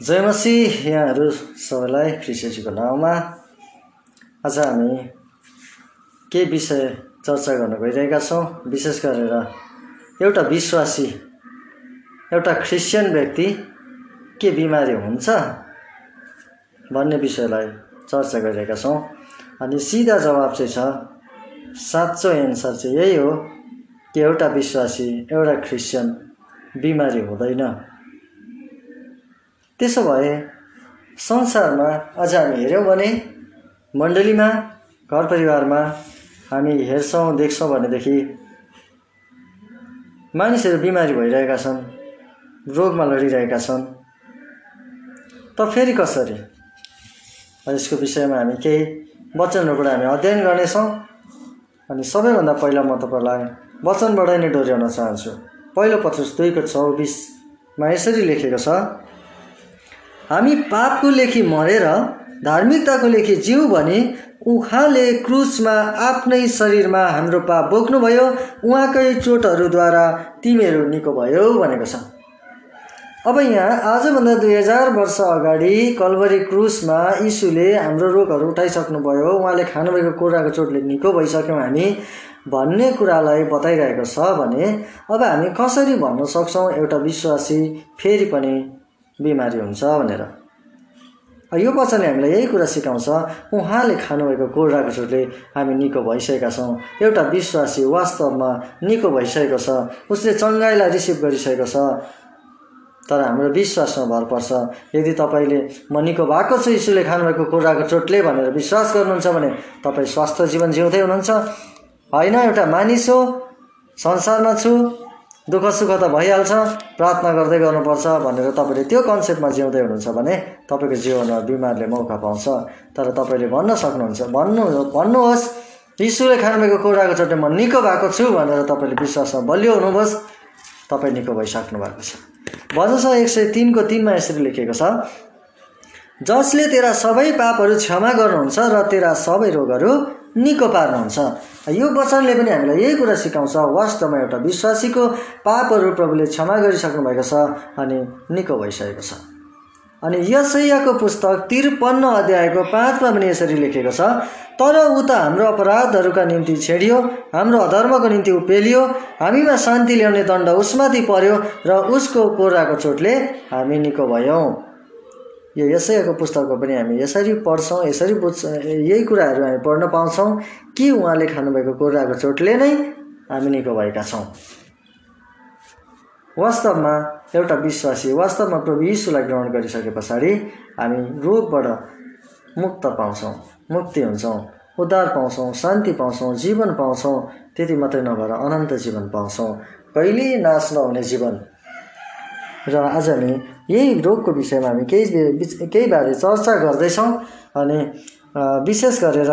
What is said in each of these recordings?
जयमसी यहाँहरू सबैलाई ख्रिस्टजीको नाउँमा। आज हामी के विषय चर्चा गर्न गइरहेका छौँ विशेष गरेर एउटा विश्वासी एउटा क्रिस्चियन व्यक्ति के बिमारी हुन्छ भन्ने विषयलाई चर्चा गरिरहेका छौँ। अनि सिधा जवाब चाहिँ छ साँचो एन्सर चाहिँ यही हो कि एउटा विश्वासी एउटा क्रिस्चियन बिमारी हुँदैन। त्यसो भए संसारमा अझ हामी हेऱ्यौँ भने मण्डलीमा घर परिवारमा हामी हेर्छौँ देख्छौँ भनेदेखि मानिसहरू बिमारी भइरहेका छन् रोगमा लडिरहेका छन्। त फेरि कसरी? यसको विषयमा हामी केही वचनहरूबाट हामी अध्ययन गर्नेछौँ। अनि सबैभन्दा पहिला म तपाईँलाई वचनबाट नै डोर्याउन चाहन्छु। पहिलो पचास दुईको चौबिसमा यसरी लेखेको छ हामी पापको लेखी मरेर धार्मिकताको लेखी जिउ भने उहाँले क्रुसमा आफ्नै शरीरमा हाम्रो पाप बोक्नुभयो उहाँकै चोटहरूद्वारा तिमीहरू निको भयो भनेको छ। अब यहाँ आजभन्दा दुई हजार वर्ष अगाडि कलवरी क्रुसमा यीशुले हाम्रो रोगहरू उठाइसक्नुभयो। उहाँले खानुभएको कुराको चोटले निको भइसक्यौँ हामी भन्ने कुरालाई बताइरहेको छ भने अब हामी कसरी भन्न सक्छौँ एउटा विश्वासी फेरि पनि बिमारी हुन्छ भनेर। यो वचनले हामीलाई यही कुरा सिकाउँछ उहाँले खानुभएको कुराको चोटले हामी निको भइसकेका छौँ। एउटा विश्वासी वास्तवमा निको भइसकेको छ। उसले चङ्गाइलाई रिसिभ गरिसकेको छ। तर हाम्रो विश्वासमा भर पर्छ। यदि तपाईँले म निको भएको छु यीशुले खानुभएको कुराको चोटले भनेर विश्वास गर्नुहुन्छ भने तपाईँ स्वास्थ्य जीवन जिउँदै हुनुहुन्छ। होइन एउटा मानिस हो संसारमा छु। दुःख सुख त भइहाल्छ प्रार्थना गर्दै गर्नुपर्छ भनेर तपाईँले त्यो कन्सेप्टमा जिउँदै हुनुहुन्छ भने तपाईँको जीवनमा बिमारले मौका पाउँछ। तर तपाईँले भन्न सक्नुहुन्छ भन्नु भन्नुहोस् यीशुले खानुभएको कुराको चोटले म निको भएको छु भनेर तपाईँले विश्वासमा बलियो हुनुहोस् तपाईँ निको भइसक्नु भएको छ। भजन छ एक सय तिनको तिनमा यसरी लेखेको छ जसले तेरा सबै पापहरू क्षमा गर्नुहुन्छ र तेरा सबै रोगहरू निको पार्नुहुन्छ यो वचनले पनि हामीलाई यही कुरा सिकाउँछ। वास्तवमा एउटा विश्वासीको पापहरू प्रभुले क्षमा गरिसक्नु भएको छ अनि निको भइसकेको छ। अनि यसैयाको पुस्तक त्रिपन्न अध्यायको पाँचमा पनि यसरी लेखेको छ तर ऊ त हाम्रो अपराधहरूका निम्ति छेडियो हाम्रो अधर्मको निम्ति उपेलियो हामीमा शान्ति ल्याउने दण्ड उसमाथि पर्यो र उसको कोराको चोटले हामी निको भयौँ। यो यसैको पुस्तकको पनि हामी यसरी पढ्छौँ यसरी बुझ्छौँ यही कुराहरू हामी पढ्न पाउँछौँ। कि उहाँले खानुभएको कुराको चोटले नै हामी निको भएका छौँ। वास्तवमा एउटा विश्वासी वास्तवमा प्रभु यीशुलाई ग्रहण गरिसके पछाडि हामी रोगबाट मुक्त पाउँछौँ मुक्ति हुन्छौँ उद्धार पाउँछौँ शान्ति पाउँछौँ जीवन पाउँछौँ त्यति मात्रै नभएर अनन्त जीवन पाउँछौँ। कहिले नाश नहुने जीवन। र आज हामी यही रोगको विषयमा हामी केही केही बारे चर्चा गर्दैछौँ अनि विशेष गरेर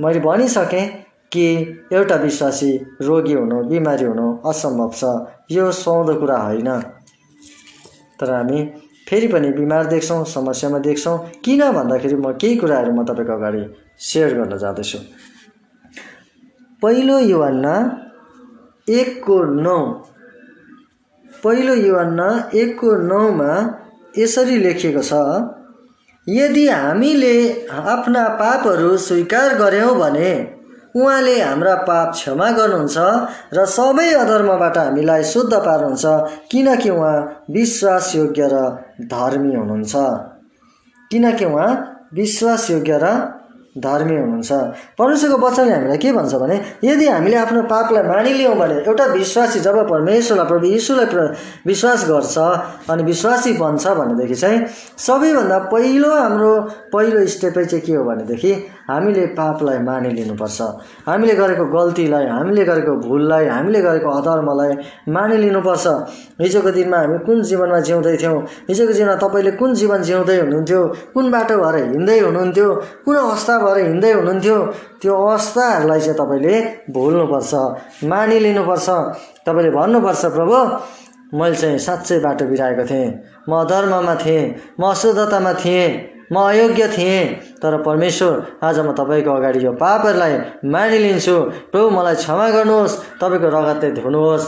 मैले भनिसकेँ कि एउटा विश्वासी रोगी हुनु बिमारी हुनु असम्भव छ। यो सुहाउँदो कुरा होइन। तर हामी फेरि पनि बिमार देख्छौँ समस्यामा देख्छौँ। किन भन्दाखेरि म केही कुराहरू म तपाईँको अगाडि सेयर गर्न जाँदैछु। पहिलो युवान्ना एकको नौ पहिलो युवान्ना एकको नौमा यसरी लेखिएको छ यदि हामीले आफ्ना पापहरू स्वीकार गऱ्यौँ भने उहाँले हाम्रा पाप क्षमा गर्नुहुन्छ र सबै अधर्मबाट हामीलाई शुद्ध पार्नुहुन्छ किनकि उहाँ विश्वासयोग्य र धर्मी हुनुहुन्छ। किनकि उहाँ विश्वासयोग्य र धर्मी हुनुहुन्छ। परमेश्वरको वचनले हामीलाई के भन्छ भने यदि हामीले आफ्नो पापलाई मानिलियौँ भने एउटा विश्वासी जब परमेश्वरलाई प्रभु यीशुलाई विश्वास गर्छ अनि विश्वासी बन्छ भनेदेखि चाहिँ सबैभन्दा पहिलो हाम्रो पहिलो स्टेपै चाहिँ के हो भनेदेखि हामीले पापलाई मानिलिनुपर्छ। हामीले गरेको गल्तीलाई हामीले गरेको भुललाई हामीले गरेको अधर्मलाई मानिलिनुपर्छ। हिजोको दिनमा हामी कुन जीवनमा जिउँदै थियौँ? हिजोको जीवनमा तपाईँले कुन जीवन जिउँदै हुनुहुन्थ्यो? कुन बाटो भएर हिँड्दै हुनुहुन्थ्यो? कुन अवस्था भएर हिँड्दै हुनुहुन्थ्यो? त्यो अवस्थाहरूलाई चाहिँ तपाईँले भुल्नुपर्छ मानिलिनुपर्छ। तपाईँले भन्नुपर्छ प्रभु मैले चाहिँ साँच्चै बाटो बिराएको थिएँ। म धर्ममा थिएँ। म अशुद्धतामा थिएँ। म अयोग्य थिएँ तर परमेश्वर आज म तपाईँको अगाडि यो पापहरूलाई मानिलिन्छु। प्रभु मलाई क्षमा गर्नुहोस्। तपाईँको रगतले धुनुहोस्।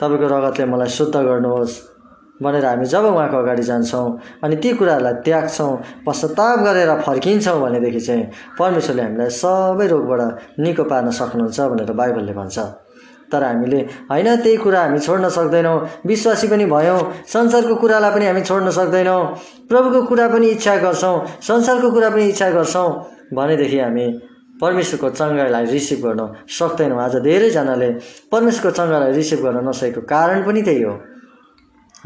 तपाईँको रगतले मलाई शुद्ध गर्नुहोस् भनेर हामी जब उहाँको अगाडि जान्छौँ अनि ती कुराहरूलाई त्याग्छौँ पश्चाताप गरेर फर्किन्छौँ भनेदेखि चाहिँ परमेश्वरले हामीलाई सबै रोगबाट निको पार्न सक्नुहुन्छ भनेर बाइबलले भन्छ। तर हामीले होइन? त्यही कुरा हामी छोड्न सक्दैनौँ। विश्वासी पनि भयौँ। संसारको कुरालाई पनि हामी छोड्न सक्दैनौँ। प्रभुको कुरा पनि इच्छा गर्छौँ। संसारको कुरा पनि इच्छा गर्छौँ। भनेदेखि हामी परमेश्वरको चङ्गालाई रिसिभ गर्न सक्दैनौँ। आज धेरैजनाले परमेश्वरको चङ्गालाई रिसिभ गर्न नसकेको कारण पनि त्यही हो।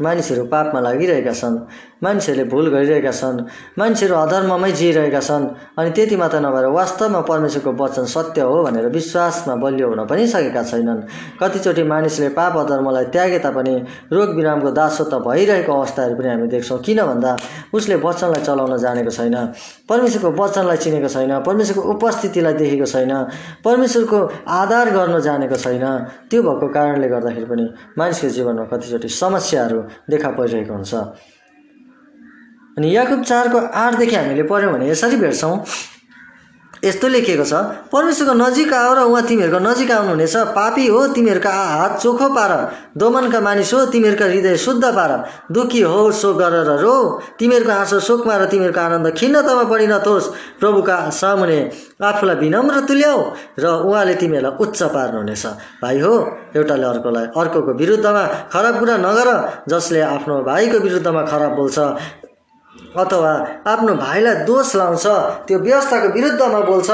मानिसहरू पापमा लागिरहेका छन् मान्छेहरूले भुल गरिरहेका छन् मान्छेहरू अधर्ममै जिइरहेका छन् अनि त्यति मात्र नभएर वास्तवमा परमेश्वरको वचन सत्य हो भनेर विश्वासमा बलियो हुन पनि सकेका छैनन्। कतिचोटि मानिसले पाप अधर्मलाई त्यागे तापनि रोग बिरामको दासत्व भइरहेको अवस्थाहरू पनि हामी देख्छौँ। किन भन्दा उसले वचनलाई चलाउन जानेको छैन परमेश्वरको वचनलाई चिनेको छैन परमेश्वरको उपस्थितिलाई देखेको छैन परमेश्वरको आधार गर्न जानेको छैन। त्यो भएको कारणले गर्दाखेरि पनि मानिसको जीवनमा कतिचोटि समस्याहरू देखा परिरहेको हुन्छ। अनि याकुब चारको आठदेखि हामीले पढ्यौँ भने यसरी भेट्छौँ। यस्तो लेखिएको छ परमेश्वरको नजिक आऊ र उहाँ तिमीहरूको नजिक आउनुहुनेछ। पापी हो तिमीहरूका हात चोखो पार दोमनका मानिस हो तिमीहरूका हृदय शुद्ध पार दुःखी हो सो गरेर रो। तिमीहरूको आँसु शोकमा र तिमीहरूको आनन्द खिन्नतामा पढि नथोस् प्रभुका सामुने आफूलाई विनम्र तुल्याऊ र उहाँले तिमीहरूलाई उच्च पार्नुहुनेछ। भाइ हो एउटाले अर्कोलाई अर्कोको विरुद्धमा खराब कुरा नगर जसले आफ्नो भाइको विरुद्धमा खराब बोल्छ। अथवा आफ्नो भाइलाई दोष लाउँछ त्यो व्यवस्थाको विरुद्धमा बोल्छ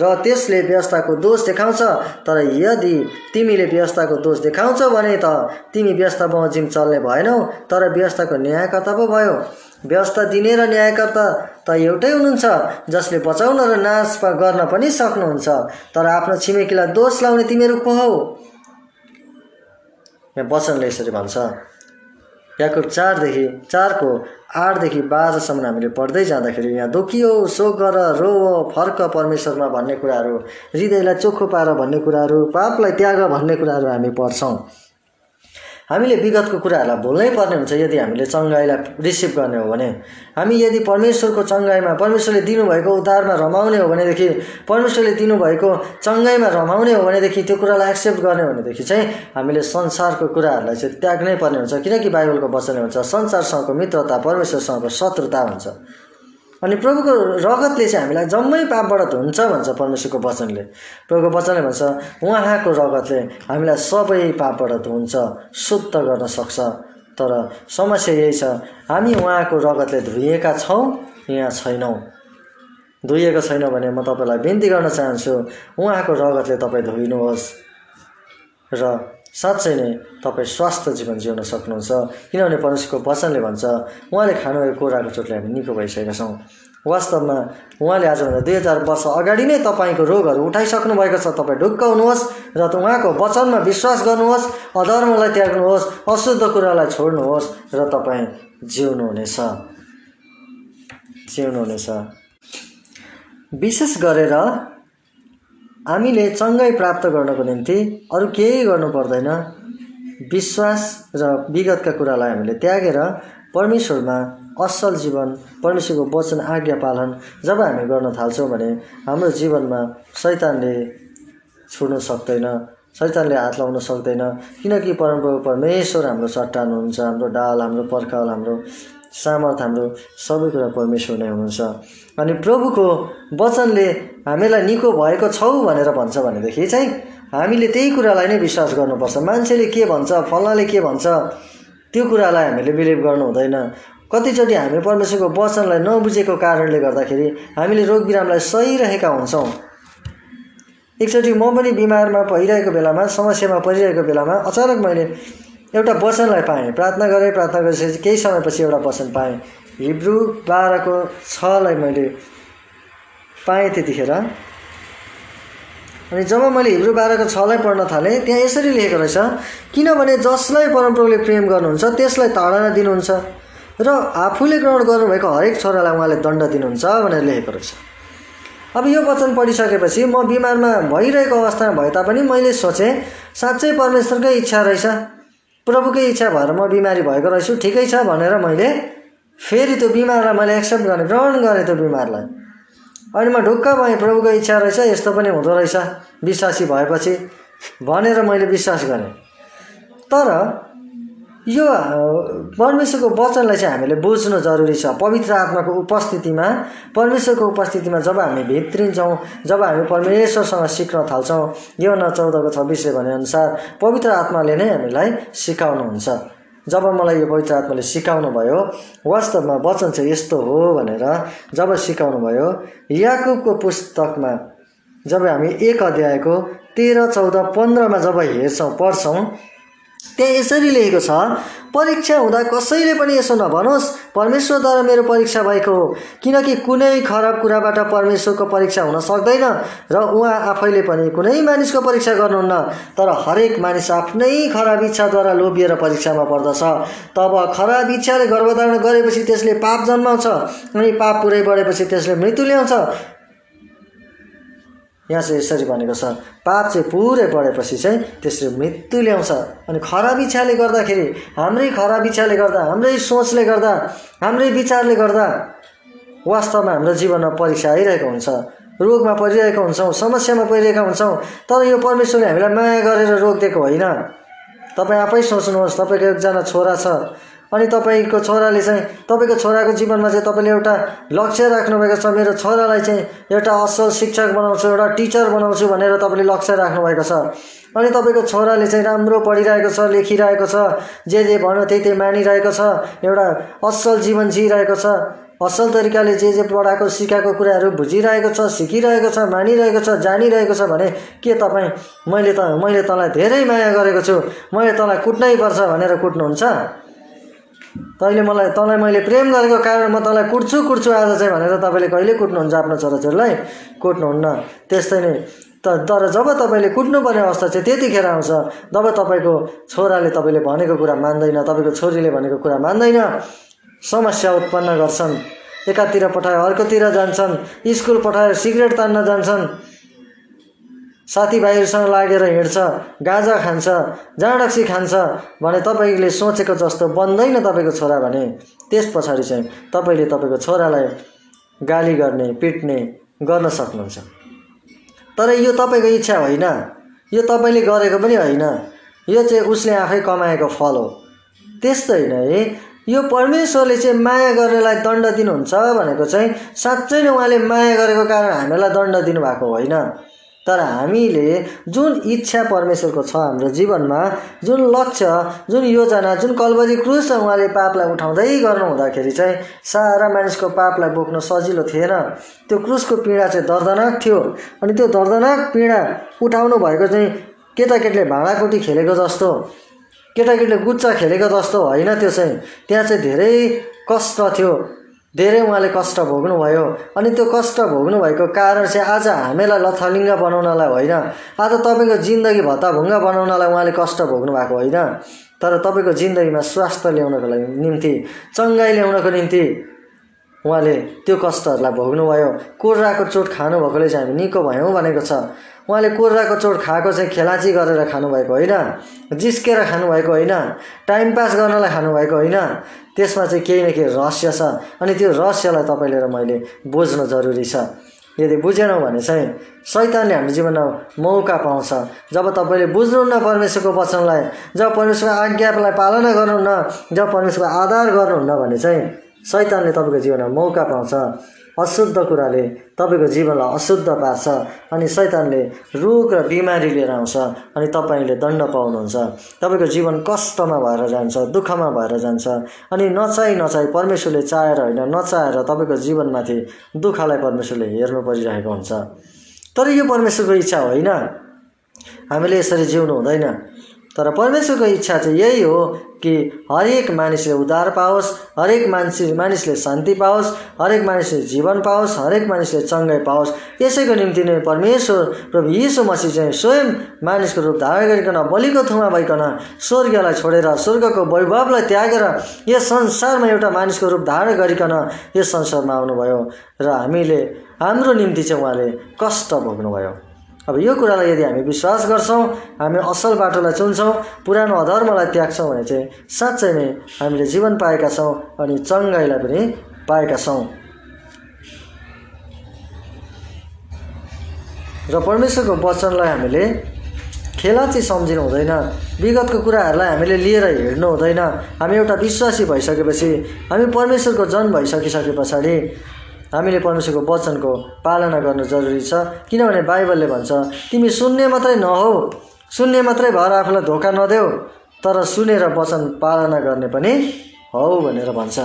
र त्यसले व्यवस्थाको दोष देखाउँछ। तर यदि तिमीले व्यवस्थाको दोष देखाउँछौ भने त तिमी व्यवस्था बमोजिम चल्ने भएनौ तर व्यवस्थाको न्यायकर्ता पो भयो। व्यवस्था दिने र न्यायकर्ता त एउटै हुनुहुन्छ जसले बचाउन र नाश गर्न पनि सक्नुहुन्छ। तर आफ्नो छिमेकीलाई दोष लाउने तिमीहरू को हौ? वचनले यसरी भन्छ। याकुब चारदेखि चारको आठदेखि बाह्रसम्म हामीले पढ्दै जाँदाखेरि यहाँ दुखियो सो गर रो फर्क परमेश्वरमा भन्ने कुराहरू हृदयलाई चोखो पार भन्ने कुराहरू पापलाई त्याग भन्ने कुराहरू हामी पढ्छौँ। हामीले विगतको कुराहरूलाई भुल्नै पर्ने हुन्छ यदि हामीले चङ्गाईलाई रिसिभ गर्ने हो भने। हामी यदि परमेश्वरको चङ्गाईमा परमेश्वरले दिनुभएको उद्धारमा रमाउने हो भनेदेखि परमेश्वरले दिनुभएको चङ्गाईमा रमाउने हो भनेदेखि त्यो कुरालाई एक्सेप्ट गर्ने हो भनेदेखि चाहिँ हामीले संसारको कुराहरूलाई चाहिँ त्याग्नै पर्ने हुन्छ। किनकि बाइबलको वचनले हुन्छ संसारसँगको मित्रता परमेश्वरसँगको शत्रुता हुन्छ। अनि प्रभुको रगतले चाहिँ हामीलाई जम्मै पापबाट धुन्छ भन्छ परमेश्वरको वचनले। प्रभुको वचनले भन्छ उहाँको रगतले हामीलाई सबै पापबाट धुन्छ शुद्ध गर्न सक्छ। तर समस्या यही छ हामी उहाँको रगतले धोइएका छौँ यहाँ छैनौँ। धोइएको छैन भने म तपाईँलाई बिन्ती गर्न चाहन्छु। उहाँको रगतले तपाईँ धोइनुहोस्। र साँच्चै नै तपाईँ स्वास्थ्य जीवन जिउन सक्नुहुन्छ। किनभने परमेश्वरको वचनले भन्छ उहाँले खानुभएको कुराको चोटले हामी निको भइसकेका छौँ। वास्तवमा उहाँले आजभन्दा दुई हजार वर्ष अगाडि नै तपाईँको रोगहरू उठाइसक्नु भएको छ। तपाईँ ढुक्क हुनुहोस् र उहाँको वचनमा विश्वास गर्नुहोस् अधर्मलाई त्याग्नुहोस् अशुद्ध कुरालाई छोड्नुहोस् र तपाईँ जिउनुहुनेछ। जिउनुहुनेछ। विशेष गरेर हामीले चङ्गाई प्राप्त गर्नको निम्ति अरू केही गर्नु पर्दैन। विश्वास र विगतका कुरालाई हामीले त्यागेर परमेश्वरमा असल जीवन परमेश्वरको वचन आज्ञा पालन जब हामी गर्न थाल्छौँ भने हाम्रो जीवनमा शैतानले छुनु सक्दैन शैतानले हात लाउन सक्दैन। किनकि परमप्रभु परमेश्वर हाम्रो चट्टान हुनुहुन्छ हाम्रो डाल हाम्रो पर्खाल हाम्रो सामर्थ हाम्रो सबै कुरा परमेश्वर नै हुनुहुन्छ। अनि प्रभुको वचनले हामीलाई निको भएको छौ भनेर भन्छ भनेदेखि चाहिँ हामीले त्यही कुरालाई नै विश्वास गर्नुपर्छ। मान्छेले के भन्छ फल्नाले के भन्छ त्यो कुरालाई हामीले बिलिभ गर्नु हुँदैन। कतिचोटि हामी परमेश्वरको वचनलाई नबुझेको कारणले गर्दाखेरि हामीले रोग बिरामलाई सहिरहेका हुन्छौँ। एकचोटि म पनि बिमारमा भइरहेको बेलामा समस्यामा परिरहेको बेलामा अचानक मैले एउटा वचनलाई पाएँ। प्रार्थना गरेँ प्रार्थना गरेपछि केही समयपछि एउटा वचन पाएँ। हिब्रू बाह्रको छलाई मैले पाएँ त्यतिखेर। अनि जब मैले हिब्रू बाह्रको छलाई पढ्न थालेँ त्यहाँ यसरी लेखेको रहेछ किनभने जसलाई परमप्रभुले प्रेम गर्नुहुन्छ त्यसलाई ताडना दिनुहुन्छ र आफूले ग्रहण गर्नुभएको हरेक छोरालाई उहाँले दण्ड दिनुहुन्छ भनेर लेखेको रहेछ। अब यो वचन पढिसकेपछि म बिमारमा भइरहेको अवस्थामा भए तापनि मैले सोचेँ साँच्चै परमेश्वरकै इच्छा रहेछ। प्रभुकै इच्छा भएर म बिमारी भएको रहेछु ठिकै छ भनेर मैले फेरि त्यो बिमारलाई मैले एक्सेप्ट गरेँ ग्रहण गरेँ त्यो बिमारलाई। अनि म ढुक्क भएँ प्रभुको इच्छा रहेछ यस्तो पनि हुँदो रहेछ। विश्वासी भएपछि भनेर मैले विश्वास गरेँ। तर यो परमेश्वरको वचनलाई चाहिँ हामीले बुझ्नु जरुरी छ। पवित्र आत्माको उपस्थितिमा परमेश्वरको उपस्थितिमा जब हामी भित्रिन्छौँ जब हामी परमेश्वरसँग सिक्न थाल्छौँ यो न चौधको छब्बिसले भनेअनुसार पवित्र आत्माले नै हामीलाई सिकाउनुहुन्छ। जब मलाई यो पवित्र आत्माले सिकाउनु भयो वास्तवमा वचन चाहिँ यस्तो हो भनेर जब सिकाउनु भयो याकुबको पुस्तकमा जब हामी एक अध्यायको तेह्र चौध पन्ध्रमा जब हेर्छौँ पढ्छौँ त्यहाँ यसरी लेखेको छ परीक्षा हुँदा कसैले पनि यसो नभनोस् परमेश्वरद्वारा मेरो परीक्षा भएको हो। किनकि कुनै खराब कुराबाट परमेश्वरको परीक्षा हुन सक्दैन र उहाँ आफैले पनि कुनै मानिसको परीक्षा गर्नुहुन्न तर हरेक मानिस आफ्नै खराब इच्छाद्वारा लोभिएर परीक्षामा पर्दछ। तब खराब इच्छाले गर्भधारण गरेपछि त्यसले पाप जन्माउँछ अनि पाप पुरै बढेपछि त्यसले मृत्यु ल्याउँछ। यहाँ चाहिँ यसरी भनेको छ पाप चाहिँ पुरै बढेपछि चाहिँ त्यसले मृत्यु ल्याउँछ। अनि खराब इच्छाले गर्दाखेरि हाम्रै खराब इच्छाले गर्दा हाम्रै सोचले गर्दा हाम्रै विचारले गर्दा वास्तवमा हाम्रो जीवनमा परीक्षा आइरहेको हुन्छ। रोगमा परिरहेका हुन्छौँ समस्यामा परिरहेका हुन्छौँ तर यो परमेश्वरले हामीलाई माया गरेर रोग दिएको होइन। तपाईँ आफै सोच्नुहोस् तपाईँको एकजना छोरा छ। अनि तपाईँको छोराले चाहिँ तपाईँको छोराको जीवनमा चाहिँ तपाईँले एउटा लक्ष्य राख्नुभएको छ। मेरो छोरालाई चाहिँ एउटा असल शिक्षक बनाउँछु एउटा टिचर बनाउँछु भनेर तपाईँले लक्ष्य राख्नुभएको छ। अनि तपाईँको छोराले चाहिँ राम्रो पढिरहेको छ लेखिरहेको छ जे जे भन्यो त्यही त्यही मानिरहेको छ एउटा असल जीवन जिइरहेको छ। असल तरिकाले जे जे पढाएको सिकाएको कुराहरू बुझिरहेको छ सिकिरहेको छ मानिरहेको छ जानिरहेको छ भने के तपाईँ मैले त मैले तँलाई धेरै माया गरेको छु। मैले तँलाई कुट्नै पर्छ भनेर कुट्नुहुन्छ। तैँले मलाई तँलाई मैले प्रेम गरेको कारण म तँलाई कुट्छु कुट्छु आज चाहिँ भनेर तपाईँले कहिले कुट्नुहुन्छ आफ्नो छोराछोरीलाई? कुट्नुहुन्न। त्यस्तै नै। त तर जब तपाईँले कुट्नुपर्ने अवस्था चाहिँ त्यतिखेर आउँछ जब तपाईँको छोराले तपाईँले भनेको कुरा मान्दैन तपाईँको छोरीले भनेको कुरा मान्दैन समस्या उत्पन्न गर्छन्। एकातिर पठायो अर्कोतिर जान्छन् स्कुल पठाएर सिगरेट तान्न जान्छन्। साथीभाइहरूसँग लागेर हिँड्छ गाजा खान्छ जाँडक्सी खान्छ भने तपाईँले सोचेको जस्तो बन्दैन तपाईँको छोरा भने त्यस पछाडि चाहिँ तपाईँले तपाईँको छोरालाई गाली गर्ने पिट्ने गर्न सक्नुहुन्छ। तर यो तपाईँको इच्छा होइन। यो तपाईँले गरेको पनि होइन। यो चाहिँ उसले आफै कमाएको फल हो। त्यस्तै नै यो परमेश्वरले चाहिँ माया गर्नेलाई दण्ड दिनुहुन्छ भनेको चाहिँ साँच्चै नै उहाँले माया गरेको कारण हामीलाई दण्ड दिनुभएको होइन। तर हामीले जुन इच्छा परमेश्वरको छ हाम्रो जीवनमा जुन लक्ष्य जुन योजना जुन कलवरी क्रुस उहाँले पापलाई उठाउँदै गर्नु हुँदाखेरि चाहिँ सारा मानिसको पापलाई बोक्नु सजिलो थिएन। त्यो क्रुसको पीडा चाहिँ दर्दनाक थियो अनि त्यो दर्दनाक पीडा उठाउनु भएको चाहिँ केटाकेटीले भाँडाकुटी खेलेको जस्तो केटाकेटीले गुच्चा खेलेको जस्तो होइन त्यो चाहिँ। त्यहाँ चाहिँ धेरै कष्ट थियो। धेरै उहाँले कष्ट भोग्नुभयो। अनि त्यो कष्ट भोग्नुभएको कारण चाहिँ आज हामीलाई लथालिङ्ग बनाउनलाई होइन। आज तपाईँको जिन्दगी भत्ताभुङ्ग बनाउनलाई उहाँले कष्ट भोग्नु भएको होइन। तर तपाईँको जिन्दगीमा स्वास्थ्य ल्याउनको लागि निम्ति चङ्गाइ ल्याउनको निम्ति उहाँले त्यो कष्टहरूलाई भोग्नुभयो। कोर्राको चोट खानुभएकोले चाहिँ हामी निको भयौँ भनेको छ। उहाँले कोर्राको चोट खाएको चाहिँ खेलाची गरेर खानुभएको होइन। जिस्केर खानुभएको होइन। टाइम पास गर्नलाई खानुभएको होइन। त्यसमा चाहिँ केही न केही रहस्य छ। अनि त्यो रहस्यलाई तपाईँले र मैले बुझ्न जरुरी छ। यदि बुझेनौँ भने चाहिँ सैतानले हाम्रो जीवनमा मौका पाउँछ। जब तपाईँले बुझ्नुहुन्न परमेश्वरको वचनलाई जब परमेश्वरको आज्ञालाई पालना गर्नुहुन्न जब परमेश्वरको आधार गर्नुहुन्न भने चाहिँ सैतानले तपाईँको जीवनमा मौका पाउँछ। अशुद्ध कुराले तपाईँको जीवनलाई अशुद्ध पार्छ अनि सैतानले रोग र बिमारी लिएर आउँछ अनि तपाईँले दण्ड पाउनुहुन्छ। तपाईँको जीवन कष्टमा भएर जान्छ दुःखमा भएर जान्छ अनि नचाहि नचाहि परमेश्वरले चाहेर होइन नचाहेर तपाईँको जीवनमाथि दुःखलाई परमेश्वरले हेर्नु परिरहेको हुन्छ। तर यो परमेश्वरको इच्छा होइन। हामीले यसरी जिउनु हुँदैन। तर परमेश्वरको इच्छा चाहिँ यही हो कि हरेक मानिसले उद्धार पाओस् हरेक मान्छे मानिसले शान्ति पाओस् हरेक मानिसले जीवन पाओस् हरेक मानिसले चङ्गाइ पाओस्। यसैको निम्ति नै परमेश्वर प्रभु यीशु मसी चाहिँ स्वयं मानिसको रूप धारण गरिकन बलिको थुमा भइकन स्वर्गलाई छोडेर स्वर्गको वैभवलाई त्यागेर यस संसारमा एउटा मानिसको रूप धारण गरिकन यस संसारमा आउनुभयो। र हामीले हाम्रो निम्ति चाहिँ उहाँले कष्ट भोग्नुभयो। अब यो कुरालाई यदि हामी विश्वास गर्छौँ हामी असल बाटोलाई चुन्छौँ पुरानो अधर्मलाई त्याग्छौँ भने चाहिँ साँच्चै नै हामीले जीवन पाएका छौँ अनि चङ्गाइलाई पनि पाएका छौँ। र परमेश्वरको वचनलाई हामीले खेला चाहिँ सम्झिनु हुँदैन विगतको कुराहरूलाई हामीले लिएर हिँड्नु हुँदैन। हामी एउटा विश्वासी भइसकेपछि हामी परमेश्वरको जन भइसकिसके पछाडि हामीले परमेश्वरको वचनको पालना गर्नु जरुरी छ। किनभने बाइबलले भन्छ तिमी सुन्ने मात्रै नहो। सुन्ने मात्रै भएर आफूलाई धोका नदेऊ तर सुनेर वचन पालना गर्ने पनि हौ भनेर भन्छ।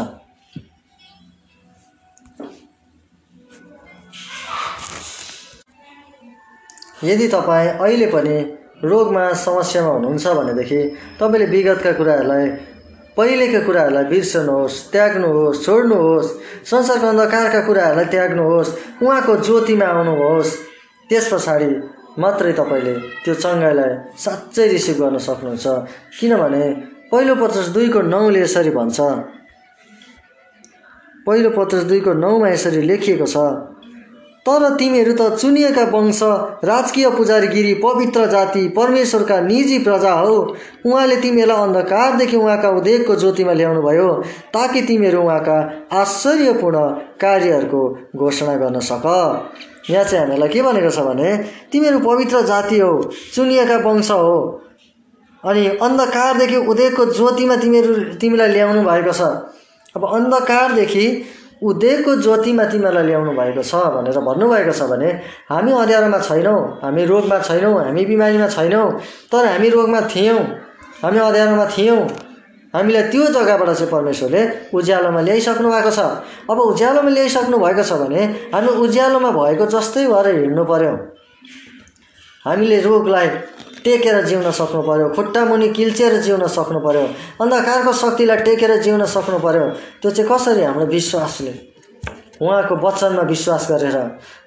यदि तपाईँ अहिले पनि रोगमा समस्यामा हुनुहुन्छ भनेदेखि तपाईँले विगतका कुराहरूलाई पहिलेका कुराहरूलाई बिर्सनुहोस् त्याग्नुहोस् छोड्नुहोस् संसारको अन्धकारका कुराहरूलाई त्याग्नुहोस् उहाँको ज्योतिमा आउनुहोस्। त्यस पछाडि मात्रै तपाईँले त्यो चङ्गाइलाई साँच्चै रिसिभ गर्न सक्नुहुन्छ। किनभने पहिलो पचास दुईको नौले यसरी भन्छ। पहिलो पचास दुईको नौमा यसरी लेखिएको छ। तर तिमीहरू त चुनिएका वंश राजकीय पुजारीगिरी पवित्र जाति परमेश्वरका निजी प्रजा हो। उहाँले तिमीहरूलाई अन्धकारदेखि उहाँका उदेकको ज्योतिमा ल्याउनु भयो ताकि तिमीहरू उहाँका आश्चर्यपूर्ण कार्यहरूको घोषणा गर्न सक। यहाँ चाहिँ हामीहरूलाई के भनेको छ भने तिमीहरू पवित्र जाति हो चुनिएका वंश हो अनि अन्धकारदेखि उदयको ज्योतिमा तिमीहरू तिमीलाई ल्याउनु भएको छ। अब अन्धकारदेखि उदयको ज्योतिमा तिमीहरूलाई ल्याउनु भएको छ भनेर भन्नुभएको छ भने हामी अँध्यारोमा छैनौँ हामी रोगमा छैनौँ हामी बिमारीमा छैनौँ तर हामी रोगमा थियौँ हामी अँध्यारोमा थियौँ। हामीलाई त्यो जग्गाबाट चाहिँ परमेश्वरले उज्यालोमा ल्याइसक्नु भएको छ। अब उज्यालोमा ल्याइसक्नु भएको छ भने हामी उज्यालोमा भएको जस्तै भएर हिँड्नु पर्यो। हामीले रोगलाई टेकेर जिउन सक्नु पर्यो खुट्टा मुनि किल्चेर जिउन सक्नु पर्यो अन्धकारको शक्तिलाई टेकेर जिउन सक्नु पर्यो त्यो चाहिँ कसरी हाम्रो विश्वासले? उहाँको वचनमा विश्वास गरेर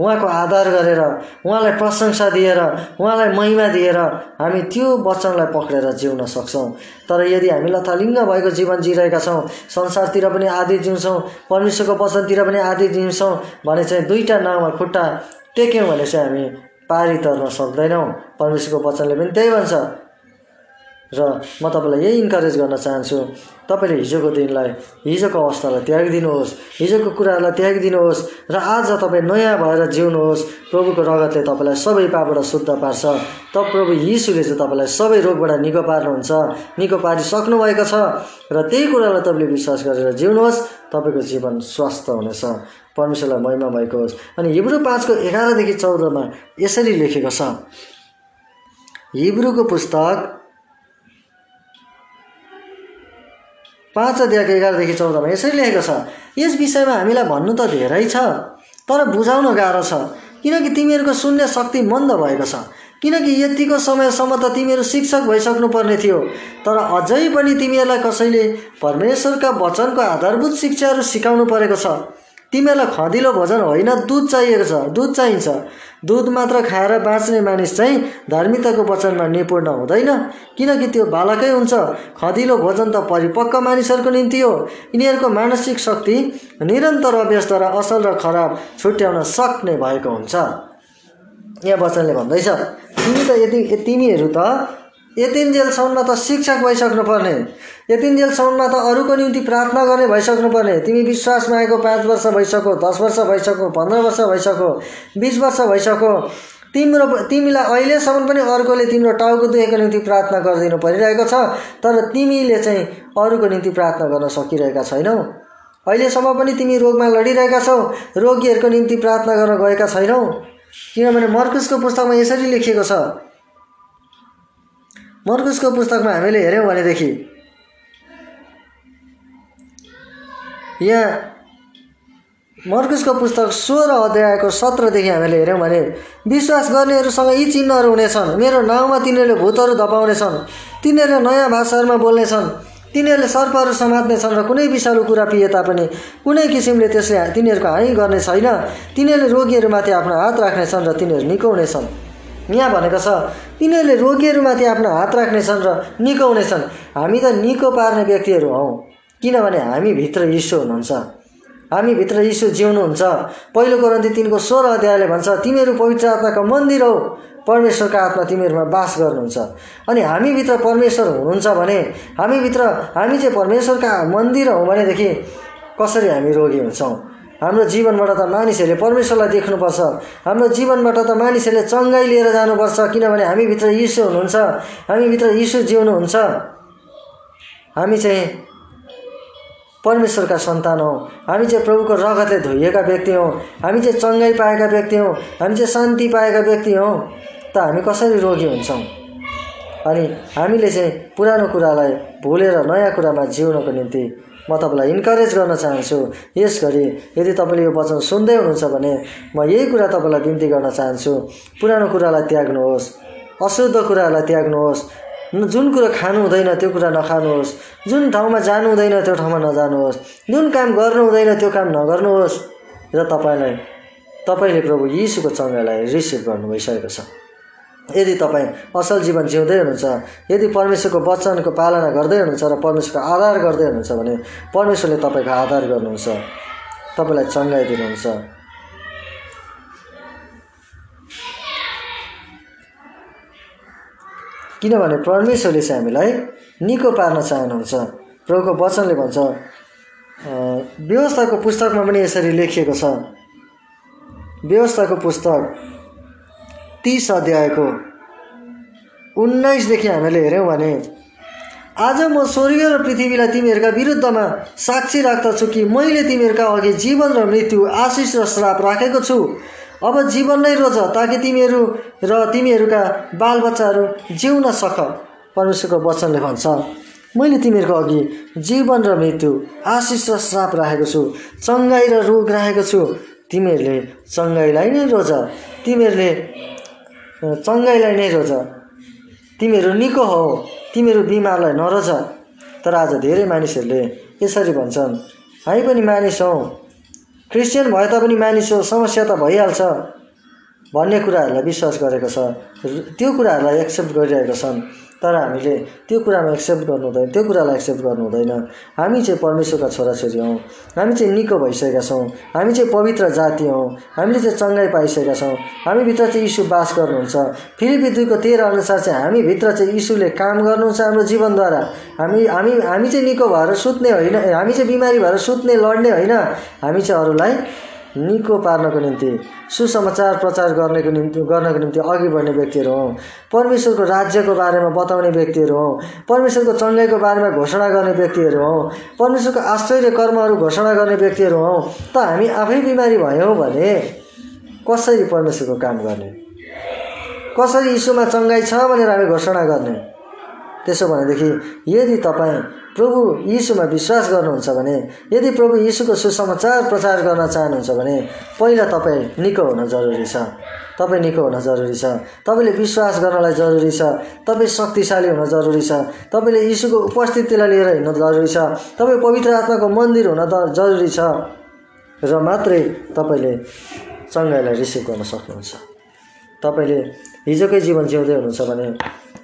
उहाँको आदर गरेर उहाँलाई प्रशंसा दिएर उहाँलाई महिमा दिएर हामी त्यो वचनलाई पक्रेर जिउन सक्छौँ। तर यदि हामी लथालिङ्ग भएको जीवन जिरहेका छौँ संसारतिर पनि आदि जिउँछौँ परमेश्वरको वचनतिर पनि आदि जिउँछौँ भने चाहिँ दुईवटा नाउँमा खुट्टा टेक्यौँ भने चाहिँ हामी पारी तर्न सक्दैनौँ। परमेश्वरको वचनले पनि त्यही भन्छ। र म तपाईँलाई यही इन्करेज गर्न चाहन्छु। तपाईँले हिजोको दिनलाई हिजोको अवस्थालाई त्यागिदिनुहोस्। हिजोको कुराहरूलाई त्यागिदिनुहोस्। र आज तपाईँ नयाँ भएर जिउनुहोस्। प्रभुको रगतले तपाईँलाई सबै पापबाट शुद्ध पार्छ। त प्रभु यीशुले चाहिँ तपाईँलाई सबै रोगबाट निको पार्नुहुन्छ। निको पारिसक्नु भएको छ। र त्यही कुरालाई तपाईँले विश्वास गरेर जिउनुहोस्। तपाईँको जीवन स्वस्थ हुनेछ। परमेश्वरलाई महिमा भएको होस्। अनि हिब्रू पाँचको एघारदेखि चौधमा यसरी लेखेको छ हिब्रूको पुस्तक पाँच अध्यायको एघारदेखि चौधमा यसरी लेखेको छ यस विषयमा हामीलाई भन्नु त धेरै छ तर बुझाउन गाह्रो छ किनकि तिमीहरूको सुन्ने शक्ति मन्द भएको छ। किनकि यतिको समयसम्म त तिमीहरू शिक्षक भइसक्नु पर्ने थियो तर अझै पनि तिमीहरूलाई कसैले परमेश्वरका वचनको आधारभूत शिक्षाहरू सिकाउनु परेको छ। तिमीहरूलाई खदिलो भोजन होइन दुध चाहिएको छ दुध चाहिन्छ। दुध मात्र खाएर बाँच्ने मानिस चाहिँ धार्मिकताको वचनमा निपुण हुँदैन। किनकि त्यो बालकै हुन्छ। खदिलो भोजन त परिपक्व मानिसहरूको निम्ति हो। यिनीहरूको मानसिक शक्ति निरन्तर अभ्यासद्वारा असल र खराब छुट्याउन सक्ने भएको हुन्छ। यहाँ वचनले भन्दैछ तिमी त यति तिमीहरू त यतिन्जेलसम्म त शिक्षक भइसक्नु पर्ने। यतिन्जेलसम्ममा त अरूको निम्ति प्रार्थना गर्ने भइसक्नु पर्ने। तिमी विश्वासमा आएको पाँच वर्ष भइसक्यो दस वर्ष भइसक्यो पन्ध्र वर्ष भइसक्यो बिस वर्ष भइसक्यो। तिम्रो तिमीलाई अहिलेसम्म पनि अर्कोले तिम्रो टाउको दुखेको निम्ति प्रार्थना गरिदिनु परिरहेको छ तर तिमीले चाहिँ अरूको निम्ति प्रार्थना गर्न सकिरहेका छैनौ। अहिलेसम्म पनि तिमी रोगमा लडिरहेका छौ रोगीहरूको निम्ति प्रार्थना गर्न गएका छैनौ। किनभने मर्कुसको पुस्तकमा यसरी लेखिएको छ मर्कुसको पुस्तकमा हामीले हेऱ्यौँ भनेदेखि यहाँ मर्कुसको पुस्तक सोह्र अध्यायको सत्रदेखि हामीले हेऱ्यौँ भने विश्वास गर्नेहरूसँग यी चिन्हहरू हुनेछन्। मेरो नाउँमा तिनीहरूले भूतहरू धपाउनेछन् तिनीहरूले नयाँ भाषाहरूमा बोल्नेछन् तिनीहरूले सर्पहरू समात्नेछन् र कुनै विषालु कुरा पिए तापनि कुनै किसिमले त्यसले तिनीहरूको हानि गर्ने छैन। तिनीहरूले रोगीहरूमाथि आफ्नो हात राख्नेछन् र तिनीहरू निको हुनेछन्। यहाँ भनेको छ तिनीहरूले रोगीहरूमाथि आफ्नो हात राख्नेछन् र निको हुनेछन् हामी त निको पार्ने व्यक्तिहरू हौँ। किनभने हामीभित्र यीशु हुनुहुन्छ। हामीभित्र यीशु जिउनुहुन्छ। पहिलो करन्ती तिनको सोह्र अध्यायले भन्छ तिमीहरू पवित्र आत्माको मन्दिर हौ। परमेश्वरको आत्मा तिमीहरूमा बास गर्नुहुन्छ। अनि हामीभित्र परमेश्वर हुनुहुन्छ भने हामीभित्र हामी चाहिँ परमेश्वरका मन्दिर हौँ भनेदेखि कसरी हामी रोगी हुन्छौँ? हाम्रो जीवनबाट त मानिसहरूले परमेश्वरलाई देख्नुपर्छ। हाम्रो जीवनबाट त मानिसहरूले चङ्गाई लिएर जानुपर्छ किनभने हामीभित्र यीशु हुनुहुन्छ हामीभित्र यीशु जिउनुहुन्छ। हामी चाहिँ परमेश्वरका सन्तान हौँ। हामी चाहिँ प्रभुको रगतले धोइएका व्यक्ति हौँ। हामी चाहिँ चङ्गाई पाएका व्यक्ति हौँ। हामी चाहिँ शान्ति पाएका व्यक्ति हौँ। त हामी कसरी रोगी हुन्छौँ? अनि हामीले चाहिँ पुरानो कुरालाई भुलेर नयाँ कुरामा जिउनको निम्ति म तपाईँलाई इन्करेज गर्न चाहन्छु। यस घरि यदि तपाईँले यो वचन सुन्दै हुनुहुन्छ भने म यही कुरा तपाईँलाई बिन्ती गर्न चाहन्छु। पुरानो कुरालाई त्याग्नुहोस् अशुद्ध कुराहरूलाई त्याग्नुहोस् जुन कुरो खानु हुँदैन त्यो कुरा नखानुहोस् जुन ठाउँमा जानु हुँदैन त्यो ठाउँमा नजानुहोस् जुन काम गर्नु हुँदैन त्यो काम नगर्नुहोस्। र तपाईँलाई तपाईँले प्रभु यीशुको चङ्गालाई रिसिभ गर्नु भइसकेको छ। यदि तपाईँ असल जीवन जिउँदै हुनुहुन्छ यदि परमेश्वरको वचनको पालना गर्दै हुनुहुन्छ र परमेश्वरको आधार गर्दै हुनुहुन्छ भने परमेश्वरले तपाईँको आधार गर्नुहुन्छ। तपाईँलाई चङ्गाइ दिनुहुन्छ। किनभने परमेश्वरले चाहिँ हामीलाई निको पार्न चाहनुहुन्छ। प्रभुको वचनले भन्छ व्यवस्थाको पुस्तकमा पनि यसरी लेखिएको छ। व्यवस्थाको पुस्तक तिस अध्यायको उन्नाइसदेखि हामीले हेऱ्यौँ भने आज म स्वर्ग र पृथ्वीलाई तिमीहरूका विरुद्धमा साक्षी राख्दछु कि मैले तिमीहरूका अघि जीवन र मृत्यु आशिष र श्राप राखेको छु। अब जीवन नै रोज ताकि तिमीहरू र तिमीहरूका बालबच्चाहरू जिउन सक परमेश्वरको वचनले भन्छ मैले तिमीहरूको अघि जीवन र मृत्यु आशिष र श्राप राखेको छु चङ्गाई र रोग राखेको छु। तिमीहरूले चङ्गाईलाई नै रोज तिमीहरूले चङ्गाईलाई नै रोज। तिमीहरू निको हौ तिमीहरू बिमारलाई नरोज। तर आज धेरै मानिसहरूले यसरी भन्छन् हामी पनि मानिस हौँ। क्रिस्चियन भए तापनि मानिस हो समस्या त भइहाल्छ। भन्ने कुराहरूलाई विश्वास गरेको छ। त्यो कुराहरूलाई एक्सेप्ट गरिरहेका छन्। तर हामीले त्यो कुरामा एक्सेप्ट गर्नु हुँदैन त्यो कुरालाई एक्सेप्ट गर्नु हुँदैन। हामी चाहिँ परमेश्वरका छोराछोरी हौँ। हामी चाहिँ निको भइसकेका छौँ। हामी चाहिँ पवित्र जाति हौँ। हामीले चाहिँ चङ्गाइ पाइसकेका छौँ। हामीभित्र चाहिँ यीशु बास गर्नुहुन्छ। फेरि दुईको तेह्र अनुसार चाहिँ हामीभित्र चाहिँ यीशुले काम गर्नुहुन्छ हाम्रो जीवनद्वारा। हामी हामी हामी चाहिँ निको भएर सुत्ने होइन हामी चाहिँ बिमारी भएर सुत्ने लड्ने होइन। हामी चाहिँ अरूलाई निको पार्नको निम्ति सुसमाचार प्रचार गर्नेको निम्ति गर्नको निम्ति अघि बढ्ने व्यक्तिहरू हौँ परमेश्वरको राज्यको बारेमा बताउने व्यक्तिहरू हौँ परमेश्वरको चङ्गाइको बारेमा घोषणा गर्ने व्यक्तिहरू हौँ परमेश्वरको आश्चर्य कर्महरू घोषणा गर्ने व्यक्तिहरू हौँ त हामी आफै बिमारी भयौँ भने कसरी परमेश्वरको काम गर्ने? कसरी यीशुमा चङ्गाइ छ भनेर हामी घोषणा गर्ने? त्यसो भनेदेखि यदि तपाईँ प्रभु यीशुमा विश्वास गर्नुहुन्छ भने यदि प्रभु यीशुको सुसमाचार प्रचार गर्न चाहनुहुन्छ भने पहिला तपाईँ निको हुन जरुरी छ। तपाईँ निको हुन जरुरी छ। तपाईँले विश्वास गर्नलाई जरुरी छ। तपाईँ शक्तिशाली हुन जरुरी छ। तपाईँले यीशुको उपस्थितिलाई लिएर हिँड्न जरुरी छ। तपाईँ पवित्र आत्माको मन्दिर हुन त जरुरी छ र मात्रै तपाईँले चङ्गाइलाई रिसिभ गर्न सक्नुहुन्छ। तपाईँले हिजोकै जीवन जिउँदै हुनुहुन्छ भने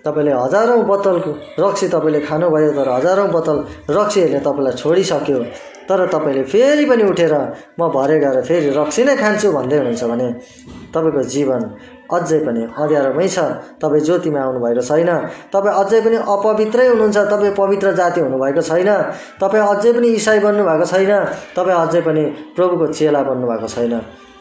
तपाईँले हजारौँ बोतलको रक्सी तपाईँले खानुभयो तर हजारौँ बोतल रक्सीहरूले तपाईँलाई छोडिसक्यो। तर तपाईँले फेरि पनि उठेर म भरे गएर फेरि रक्सी नै खान्छु भन्दै हुनुहुन्छ भने तपाईँको जीवन अझै पनि अँध्यारोमै छ। तपाईँ ज्योतिमा आउनुभएको छैन। तपाईँ अझै पनि अपवित्रै हुनुहुन्छ। तपाईँ पवित्र जाति हुनुभएको छैन। तपाईँ अझै पनि इसाई बन्नुभएको छैन। तपाईँ अझै पनि प्रभुको चेला बन्नुभएको छैन।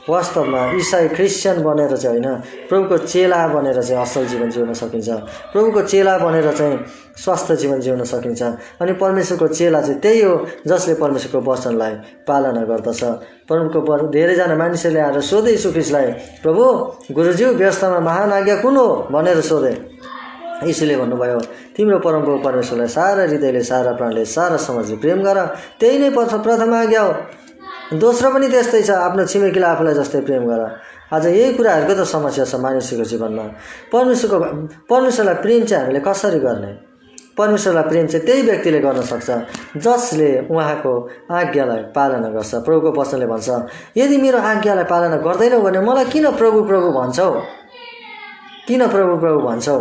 वास्तवमा इसाई क्रिस्चियन बनेर चाहिँ होइन प्रभुको चेला बनेर चाहिँ असल जीवन जिउन सकिन्छ। प्रभुको चेला बनेर चाहिँ स्वास्थ्य जीवन जिउन सकिन्छ। अनि परमेश्वरको चेला चाहिँ त्यही हो जसले परमेश्वरको वचनलाई पालना गर्दछ। प्रभुको धेरैजना मानिसहरूले आएर सोधे सुफिसलाई प्रभु गुरुज्यू व्यवस्थामा महान आज्ञा कुन हो? भनेर सोधे। यीशुले भन्नुभयो तिम्रो परमप्रभु परमेश्वरलाई सारा हृदयले सारा प्राणले सारा समाजले प्रेम गर। त्यही नै प्रथम आज्ञा हो। दोस्रो पनि त्यस्तै छ आफ्नो छिमेकीलाई आफूलाई जस्तै प्रेम गर। आज यही कुराहरूको त समस्या छ मानिसको जीवनमा। परमेश्वरको परमेश्वरलाई प्रेम चाहिँ हामीले कसरी गर्ने? परमेश्वरलाई प्रेम चाहिँ त्यही व्यक्तिले गर्न सक्छ जसले उहाँको आज्ञालाई पालना गर्छ। प्रभुको वचनले भन्छ यदि मेरो आज्ञालाई पालना गर्दैनौ भने मलाई किन प्रभु प्रभु भन्छौ? किन प्रभु प्रभु भन्छौ?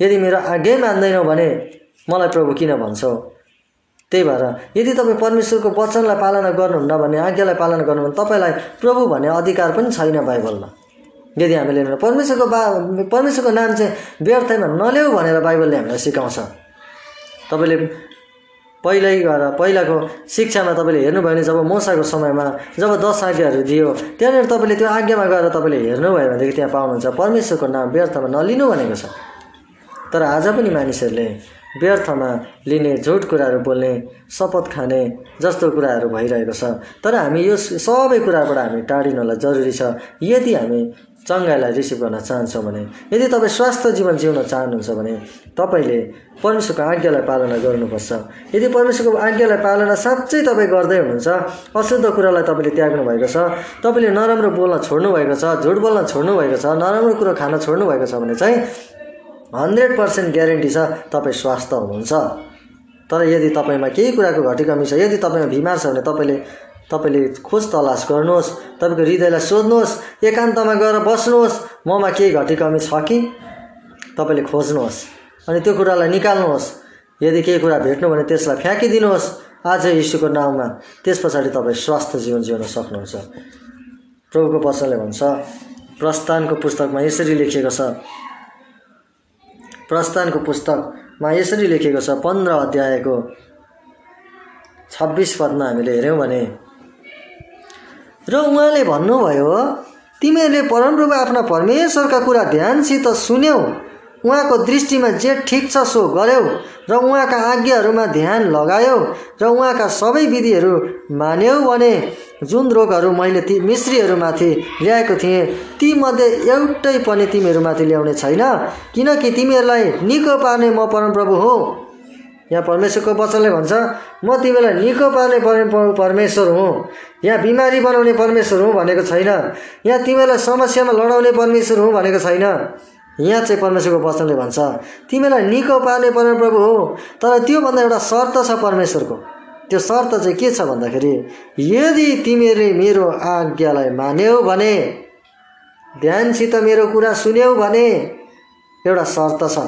यदि मेरो आज्ञै मान्दैनौ भने मलाई प्रभु किन भन्छौ? त्यही भएर यदि तपाईँ परमेश्वरको वचनलाई पालना गर्नुहुन्न भने आज्ञालाई पालना गर्नु भने तपाईँलाई प्रभु भन्ने अधिकार पनि छैन बाइबलमा। यदि हामीले परमेश्वरको बा परमेश्वरको नाम चाहिँ व्यर्थमा नल्याऊ भनेर बाइबलले हामीलाई सिकाउँछ। तपाईँले पहिल्यै गएर पहिलाको शिक्षामा तपाईँले हेर्नुभयो भने जब मोसाको समयमा जब दस आज्ञाहरू दियो त्यहाँनिर तपाईँले त्यो आज्ञामा गएर तपाईँले हेर्नुभयो भनेदेखि त्यहाँ पाउनुहुन्छ परमेश्वरको नाम व्यर्थमा नलिनु भनेको छ। तर आज पनि मानिसहरूले व्यर्थमा लिने झुट कुराहरू बोल्ने शपथ खाने जस्तो कुराहरू भइरहेको छ। तर हामी यो सबै कुराबाट हामी टाढिनलाई जरुरी छ। यदि हामी चङ्गाइलाई रिसिभ गर्न चाहन्छौँ भने यदि तपाईँ स्वास्थ्य जीवन जिउन चाहनुहुन्छ भने तपाईँले परमेश्वरको आज्ञालाई पालना गर्नुपर्छ। यदि परमेश्वरको आज्ञालाई पालना साँच्चै तपाईँ गर्दै हुनुहुन्छ अशुद्ध कुरालाई तपाईँले त्याग्नु भएको छ तपाईँले नराम्रो बोल्न छोड्नु भएको छ झुट बोल्न छोड्नु भएको छ नराम्रो कुरो खान छोड्नु भएको छ भने चाहिँ हन्ड्रेड पर्सेन्ट ग्यारेन्टी छ तपाईँ स्वास्थ्य हुनुहुन्छ। तर यदि तपाईँमा केही कुराको घटी कमी छ यदि तपाईँमा बिमार छ भने तपाईँले तपाईँले खोज तलास गर्नुहोस् तपाईँको हृदयलाई सोध्नुहोस् एकान्तमा गएर बस्नुहोस् ममा केही घटी कमी छ कि? तपाईँले खोज्नुहोस् अनि त्यो कुरालाई निकाल्नुहोस्। यदि केही कुरा भेट्नु भने त्यसलाई फ्याँकिदिनुहोस्। आज यीशुको नाउँमा त्यस पछाडि तपाईँ स्वास्थ्य जीवन जिउन सक्नुहुन्छ। प्रभुको वचनले भन्छ प्रस्थानको पुस्तकमा यसरी लेखिएको छ प्रस्थानको पुस्तकमा यसरी लेखिएको छ पन्ध्र अध्यायको छब्बिस पदमा हामीले हेऱ्यौँ भने र उहाँले भन्नुभयो तिमीहरूले परमप्रभु आफ्ना परमेश्वरका कुरा ध्यानसित सुन्यौ। उहाँको दृष्टिमा जे ठिक छ सो गर्यौ र उहाँका आज्ञाहरूमा ध्यान लगायौ र उहाँका सबै विधिहरू मान्यौ भने जुन रोगहरू मैले ती मिश्रीहरूमाथि ल्याएको थिएँ तीमध्ये एउटै पनि तिमीहरूमाथि ल्याउने छैन किनकि तिमीहरूलाई निको पार्ने म परमप्रभु हो। यहाँ परमेश्वरको वचनले भन्छ म तिमीलाई निको पार्ने परमेश्वर हुँ। यहाँ बिमारी बनाउने परमेश्वर हुँ भनेको छैन। यहाँ तिमीलाई समस्यामा लडाउने परमेश्वर हुँ भनेको छैन। यहाँ चाहिँ परमेश्वरको वचनले भन्छ तिमीलाई निको पार्ने परमप्रभु हो तर त्योभन्दा एउटा शर्त छ परमेश्वरको। त्यो शर्त चाहिँ के छ भन्दाखेरि यदि तिमीहरूले मेरो आज्ञालाई मान्यौ भने ध्यानसित मेरो कुरा सुन्यौ भने एउटा शर्त छ।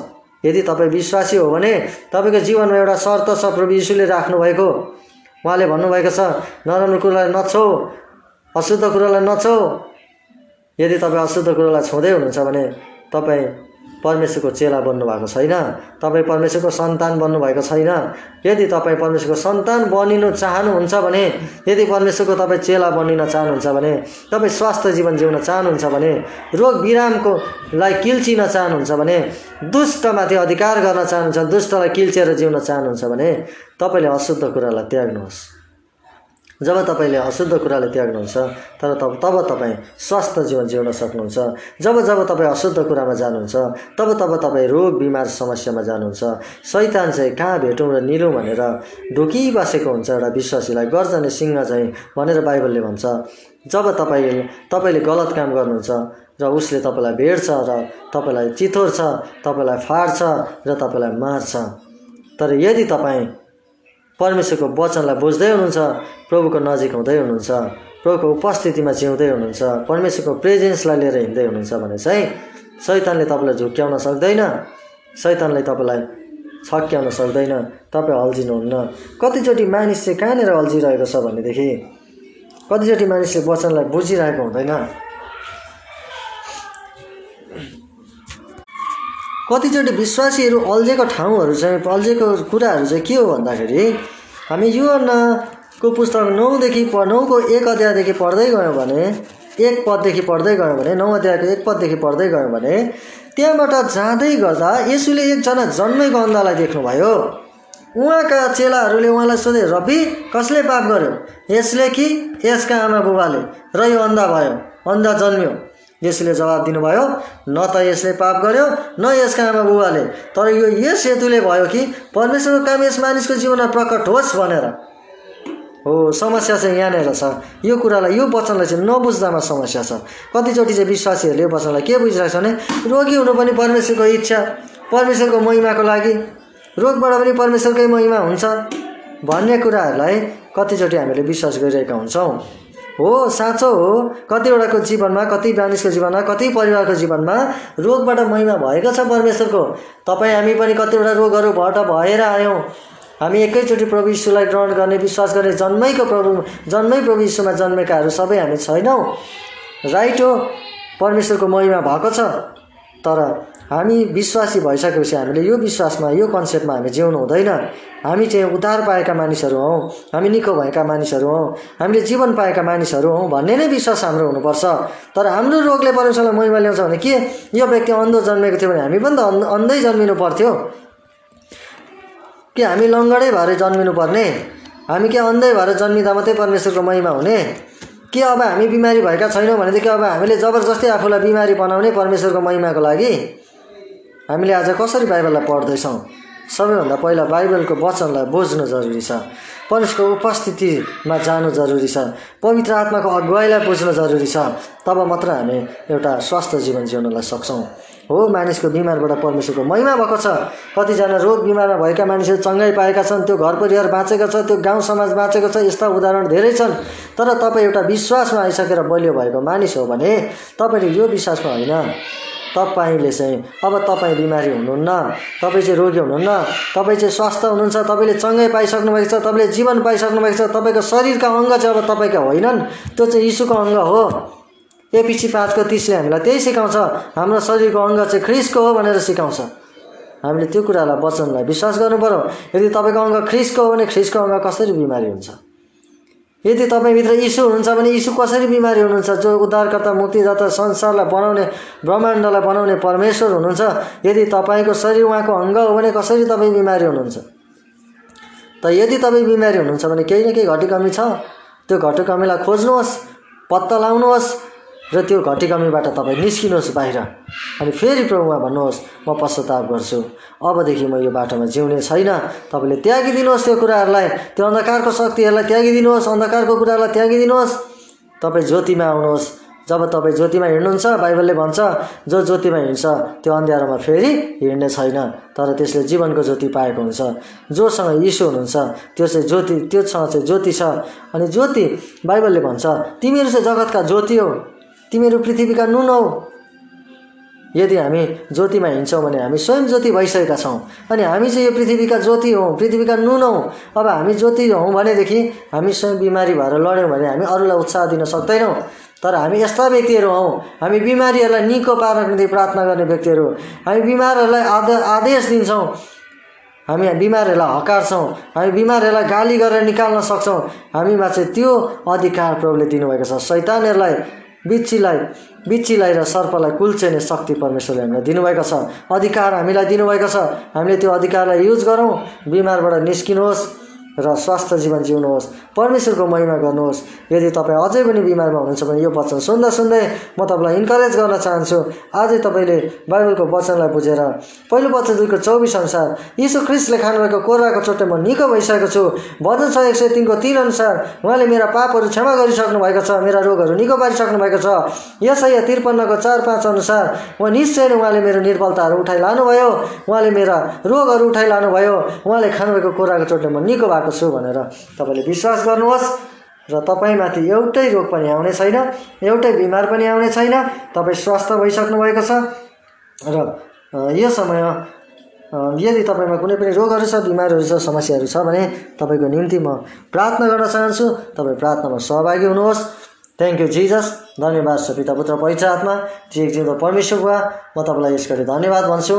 यदि तपाईँ विश्वासी हो भने तपाईँको जीवनमा एउटा शर्त छ प्रभु यीशुले राख्नुभएको। उहाँले भन्नुभएको छ नराम्रो कुरालाई नछौ अशुद्ध कुरालाई नछौ यदि तपाईँ अशुद्ध कुरालाई छुँदै हुनुहुन्छ भने तपाईँ परमेश्वरको चेला बन्नुभएको छैन तपाईँ परमेश्वरको सन्तान बन्नुभएको छैन। यदि तपाईँ परमेश्वरको सन्तान बनिनु चाहनुहुन्छ भने यदि परमेश्वरको तपाईँ चेला बनिन चाहनुहुन्छ भने तपाईँ स्वास्थ्य जीवन जिउन चाहनुहुन्छ भने रोग बिरामको लाई किल्चिन चाहनुहुन्छ भने दुष्टमाथि अधिकार गर्न चाहनुहुन्छ दुष्टलाई किल्चेर जिउन चाहनुहुन्छ भने तपाईँले अशुद्ध कुरालाई त्याग्नुहोस्। जब तपाईँले अशुद्ध कुराले त्याग्नुहुन्छ तर तब तब तपाईँ स्वस्थ जीवन जिउन सक्नुहुन्छ। जब जब तपाईँ अशुद्ध कुरामा जानुहुन्छ तब तब तपाईँ रोग बिमार समस्यामा जानुहुन्छ। सैतान चाहिँ कहाँ भेटौँ र निलौँ भनेर ढुकिबसेको हुन्छ एउटा विश्वासीलाई गर्जने सिंह चाहिँ भनेर बाइबलले भन्छ। जब तपाईँ तपाईँले गलत काम गर्नुहुन्छ र उसले तपाईँलाई भेट्छ र तपाईँलाई चितोर्छ तपाईँलाई फाड्छ र तपाईँलाई मार्छ तर यदि तपाईँ परमेश्वरको वचनलाई बुझ्दै हुनुहुन्छ प्रभुको नजिक हुँदै हुनुहुन्छ प्रभुको उपस्थितिमा जिउँदै हुनुहुन्छ परमेश्वरको प्रेजेन्सलाई लिएर हिँड्दै हुनुहुन्छ भने चाहिँ सैतानले तपाईँलाई झुक्क्याउन सक्दैन सैतानले तपाईँलाई छक्क्याउन सक्दैन तपाईँ अल्झिनुहुन्न। कतिचोटि मानिस चाहिँ कहाँनिर अल्झिरहेको छ भनेदेखि कतिचोटि मानिसले वचनलाई बुझिरहेको हुँदैन। कतिचोटि विश्वासीहरू अल्झेको ठाउँहरू चाहिँ अल्झेको कुराहरू चाहिँ के हो भन्दाखेरि हामी युवनाको पुस्तक नौदेखि प नौको एक अध्यायदेखि पढ्दै गयौँ भने एक पददेखि पढ्दै गयौँ भने नौ अध्यायको एक पददेखि पढ्दै गयौँ भने त्यहाँबाट जाँदै गर्दा यसुले एकजना जन्मेको अन्धालाई देख्नुभयो। उहाँका चेलाहरूले उहाँलाई सोधे रबी कसले पाप गर्यो? यसले कि यसका आमा बुबाले? र यो अन्धा भयो अन्धा जन्म्यो। यसले जवाब दिनुभयो न त यसले पाप गर्यो न यसका आमा बुबाले तर यो यस हेतुले भयो कि परमेश्वरको काम यस मानिसको जीवनमा प्रकट होस् भनेर। हो समस्या चाहिँ यहाँनिर छ यो कुरालाई यो वचनलाई चाहिँ नबुझ्दामा समस्या छ। कतिचोटि चाहिँ विश्वासीहरूले यो वचनलाई के बुझिरहेको छ भने रोगी हुनु पनि परमेश्वरको इच्छा परमेश्वरको महिमाको लागि। रोगबाट पनि परमेश्वरकै महिमा हुन्छ। भन्ने कुराहरूलाई कतिचोटि हामीले विश्वास गरिरहेका हुन्छौँ। हो साँचो हो। कतिवटाको जीवनमा कति मानिसको जीवनमा कति परिवारको जीवनमा रोगबाट महिमा भएको छ परमेश्वरको। तपाईँ हामी पनि कतिवटा रोगहरूबाट भएर आयौँ। हामी एकैचोटि प्रभु यीशुलाई ग्रहण गर्ने विश्वास गर्ने जन्मैको प्रभु जन्मै प्रभु यीशुमा जन्मेकाहरू सबै हामी छैनौँ। राइट हो परमेश्वरको महिमा भएको छ। तर हामी विश्वासी भइसकेपछि हामीले यो विश्वासमा यो कन्सेप्टमा हामी जिउनु हुँदैन। हामी चाहिँ उद्धार पाएका मानिसहरू हौँ हामी निको भएका मानिसहरू हौँ हामीले जीवन पाएका मानिसहरू हौँ भन्ने नै विश्वास हाम्रो हुनुपर्छ। तर हाम्रो रोगले परमेश्वरलाई महिमा ल्याउँछ भने के? यो व्यक्ति अन्धो जन्मेको थियो भने हामी पनि त अन्धै जन्मिनु पर्थ्यो। कि हामी लङ्गडै भएर जन्मिनु पर्ने? हामी के अन्धै भएर जन्मिँदा मात्रै परमेश्वरको महिमा हुने? के अब हामी बिमारी भएका छैनौँ भनेदेखि अब हामीले जबरजस्ती आफूलाई बिमारी बनाउने परमेश्वरको महिमाको लागि? हामीले आज कसरी बाइबललाई पढ्दैछौँ? सबैभन्दा पहिला बाइबलको वचनलाई बुझ्नु जरुरी छ। परमेश्वरको उपस्थितिमा जानु जरुरी छ। पवित्र आत्माको अगुवाईलाई बुझ्नु जरुरी छ। तब मात्र हामी एउटा स्वस्थ जीवन जिउनलाई सक्छौँ। हो मानिसको बिमारबाट परमेश्वरको महिमा भएको छ। कतिजना रोग बिमारमा भएका मानिसहरू चङ्गाइ पाएका छन् त्यो घर परिवार बाँचेको छ त्यो गाउँ समाज बाँचेको छ यस्ता उदाहरण धेरै छन्। तर तपाईँ एउटा विश्वासमा आइसकेर बलियो भएको मानिस हो भने तपाईँले यो विश्वासमा होइन। तपाईँले चाहिँ अब तपाईँ बिमारी हुनुहुन्न तपाईँ चाहिँ रोगी हुनुहुन्न तपाईँ चाहिँ स्वस्थ हुनुहुन्छ तपाईँले चङ्गाइ पाइसक्नु भएको छ तपाईँले जीवन पाइसक्नु भएको छ तपाईँको शरीरका अङ्ग चाहिँ अब तपाईँका होइनन् त्यो चाहिँ यीशुको अङ्ग हो। एपिसी पाँचको तिसले हामीलाई त्यही सिकाउँछ हाम्रो शरीरको अङ्ग चाहिँ ख्रिसको हो भनेर सिकाउँछ। हामीले त्यो कुरालाई वचनलाई विश्वास गर्नु पऱ्यो यदि तपाईँको अङ्ग ख्रिसको हो भने ख्रिसको अङ्ग कसरी बिमारी हुन्छ? यदि तपाईँभित्र यीशु हुनुहुन्छ भने यीशु कसरी बिमारी हुनुहुन्छ? जो उद्धारकर्ता मुक्तिदाता संसारलाई बनाउने ब्रह्माण्डलाई बनाउने परमेश्वर हुनुहुन्छ। यदि तपाईँको शरीर उहाँको अङ्ग हो भने कसरी तपाईँ बिमारी हुनुहुन्छ? त यदि तपाईँ बिमारी हुनुहुन्छ भने केही न केही घटी कमी छ। त्यो घटी कमीलाई खोज्नुहोस् पत्ता लगाउनुहोस् र त्यो घटी कमीबाट तपाईँ निस्किनुहोस् बाहिर। अनि फेरि प्रभुमा भन्नुहोस् म पश्चाताप गर्छु। अबदेखि म यो बाटोमा जिउने छैन। तपाईँले त्यागिदिनुहोस् त्यो कुराहरूलाई। त्यो अन्धकारको शक्तिहरूलाई त्यागिदिनुहोस्। अन्धकारको कुराहरूलाई त्यागिदिनुहोस्। तपाईँ ज्योतिमा आउनुहोस्। जब तपाईँ ज्योतिमा हिँड्नुहुन्छ बाइबलले भन्छ जो ज्योतिमा हिँड्छ त्यो अँध्यारोमा फेरि हिँड्ने छैन। तर त्यसले जीवनको ज्योति पाएको हुन्छ। जोसँग यीशु हुनुहुन्छ त्यो चाहिँ ज्योति त्योसँग चाहिँ ज्योति छ। अनि ज्योति बाइबलले भन्छ तिमीहरू चाहिँ जगतका ज्योति हो। तिमीहरू पृथ्वीका नुन हौ। यदि हामी ज्योतिमा हिँड्छौँ भने हामी स्वयं ज्योति भइसकेका छौँ। अनि हामी चाहिँ यो पृथ्वीका ज्योति हौँ पृथ्वीका नुन हौँ। अब हामी ज्योति हौँ भनेदेखि हामी स्वयं बिमारी भएर लड्यौँ भने हामी अरूलाई उत्साह दिन सक्दैनौँ। तर हामी यस्ता व्यक्तिहरू हौँ हामी बिमारीहरूलाई निको पार्नको निम्ति प्रार्थना गर्ने व्यक्तिहरू। हामी बिमारहरूलाई आद आदेश दिन्छौँ। हामी बिमारहरूलाई हकार्छौँ। हामी बिमारहरूलाई गाली गरेर निकाल्न सक्छौँ। हामीमा चाहिँ त्यो अधिकार प्रभुले दिनुभएको छ। सैतानहरूलाई बिच्छीलाई बिच्छीलाई र सर्पलाई कुल्चेने शक्ति परमेश्वरले हामीलाई दिनुभएको छ। अधिकार हामीलाई दिनुभएको छ। हामीले त्यो अधिकारलाई युज गरौँ। बिमारबाट निस्किनुहोस्। र स्वास्थ्य जीवन जिउनुहोस् परमेश्वरको महिमा गर्नुहोस्। यदि तपाईँ अझै पनि बिमारमा हुनुहुन्छ भने यो वचन सुन्दा सुन्दै म तपाईँलाई इन्करेज गर्न चाहन्छु। आजै तपाईँले बाइबलको वचनलाई बुझेर पहिलो वचन दुईको चौबिस अनुसार यीशु ख्रिस्टले खानुभएको कोराको चोटै म निको भइसकेको छु। भजन छ एक सय तिनको तिन अनुसार उहाँले मेरा पापहरू क्षमा गरिसक्नु भएको छ मेरा रोगहरू निको पारिसक्नु भएको छ। यसै त्रिपन्नको चार पाँच अनुसार उहाँ निश्चय नै उहाँले मेरो निर्बलताहरू उठाइ लानुभयो उहाँले मेरा रोगहरू उठाइ लानुभयो उहाँले खानुभएको कोराको चोटले म निको भएको छु भनेर तपाईँले विश्वास गर्नुहोस् र तपाईँमाथि एउटै रोग पनि आउने छैन एउटै बिमार पनि आउने छैन तपाईँ स्वस्थ भइसक्नु भएको छ। र यो समय यदि तपाईँमा कुनै पनि रोगहरू छ बिमारहरू छ समस्याहरू छ भने तपाईँको निम्ति म प्रार्थना गर्न चाहन्छु। तपाईँ प्रार्थनामा सहभागी हुनुहोस्। थ्याङ्क यू जिजस धन्यवाद छ पिता पुत्र आत्मा। एक जिउँदो परमेश्वर बुवा म तपाईँलाई यस गरी धन्यवाद भन्छु।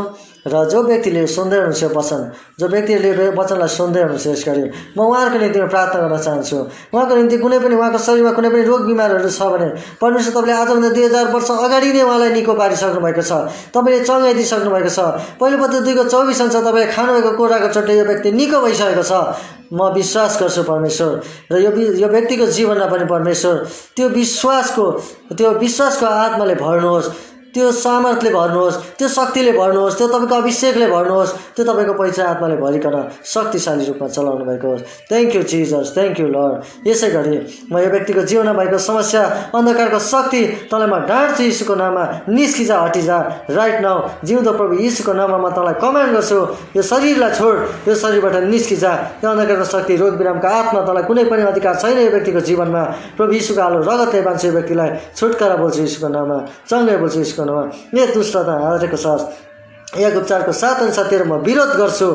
र जो व्यक्तिले सुन्दै हुनुहुन्छ वचन जो व्यक्तिहरूले वचनलाई सुन्दै हुनुहुन्छ यस गरी म उहाँहरूको निम्ति प्रार्थना गर्न चाहन्छु। उहाँको निम्ति कुनै पनि उहाँको शरीरमा कुनै पनि रोग बिमारहरू छ भने परमेश्वर तपाईँले आजभन्दा दुई हजार वर्ष अगाडि नै उहाँलाई निको पारिसक्नु भएको छ। तपाईँले चङ्गाइ दिइसक्नु भएको छ। पहिलोपल्ट दुईको चौबिस अनुसार तपाईँले खानुभएको कोराको चोटि यो व्यक्ति निको भइसकेको छ। म विश्वास गर्छु परमेश्वर। र यो यो व्यक्तिको जीवनमा पनि परमेश्वर त्यो विश्वासको त्यो विश्वासको आत्माले भर्नुहोस्। त्यो सामर्थ्यले भर्नुहोस् त्यो शक्तिले भर्नुहोस् त्यो तपाईँको अभिषेकले भर्नुहोस् त्यो तपाईँको पैसा आत्माले भरिकन शक्तिशाली रूपमा चलाउनु भएको होस्। Thank you Jesus thank you Lord यसै गरी म यो व्यक्तिको जीवनमा भएको समस्या अन्धकारको शक्ति तँलाई म डाँड्छु यीशुको नाममा निस्किजा हटिजा। राइट नाउ जिउँदो प्रभु यीशुको नाममा म तँलाई कमान्ड गर्छु यो शरीरलाई छोड यो शरीरबाट निस्किजा। यो अन्धकारको शक्ति रोग बिरामको आत्मा तँलाई कुनै पनि अधिकार छैन यो व्यक्तिको जीवनमा। प्रभु यीशुको आलो रगतले बान्छ यो व्यक्तिलाई छुटकारा बोल्छु यीशुको नाममा चङ्गै बोल्छु नाममा यो दुष्टता हारेको छ या उपचारको साथ अनुसार तेरो म विरोध गर्छु।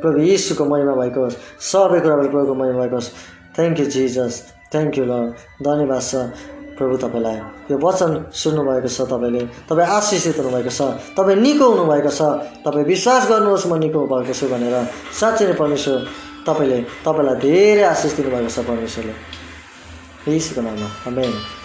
प्रभु यीशुको महिमा भएको होस्। सबै कुराबाट प्रभुको महिमा भएको होस्। Thank you Jesus thank you ल धन्यवाद छ प्रभु तपाईँलाई यो वचन सुन्नुभएको छ तपाईँले। तपाईँ आशिषित हुनुभएको छ। तपाईँ निको हुनुभएको छ। तपाईँ विश्वास गर्नुहोस् म निको भएको छु भनेर साँच्चै नै परमेश्वर तपाईँले तपाईँलाई धेरै आशिष दिनुभएको छ परमेश्वरले। यीशुको नाममा। आमेन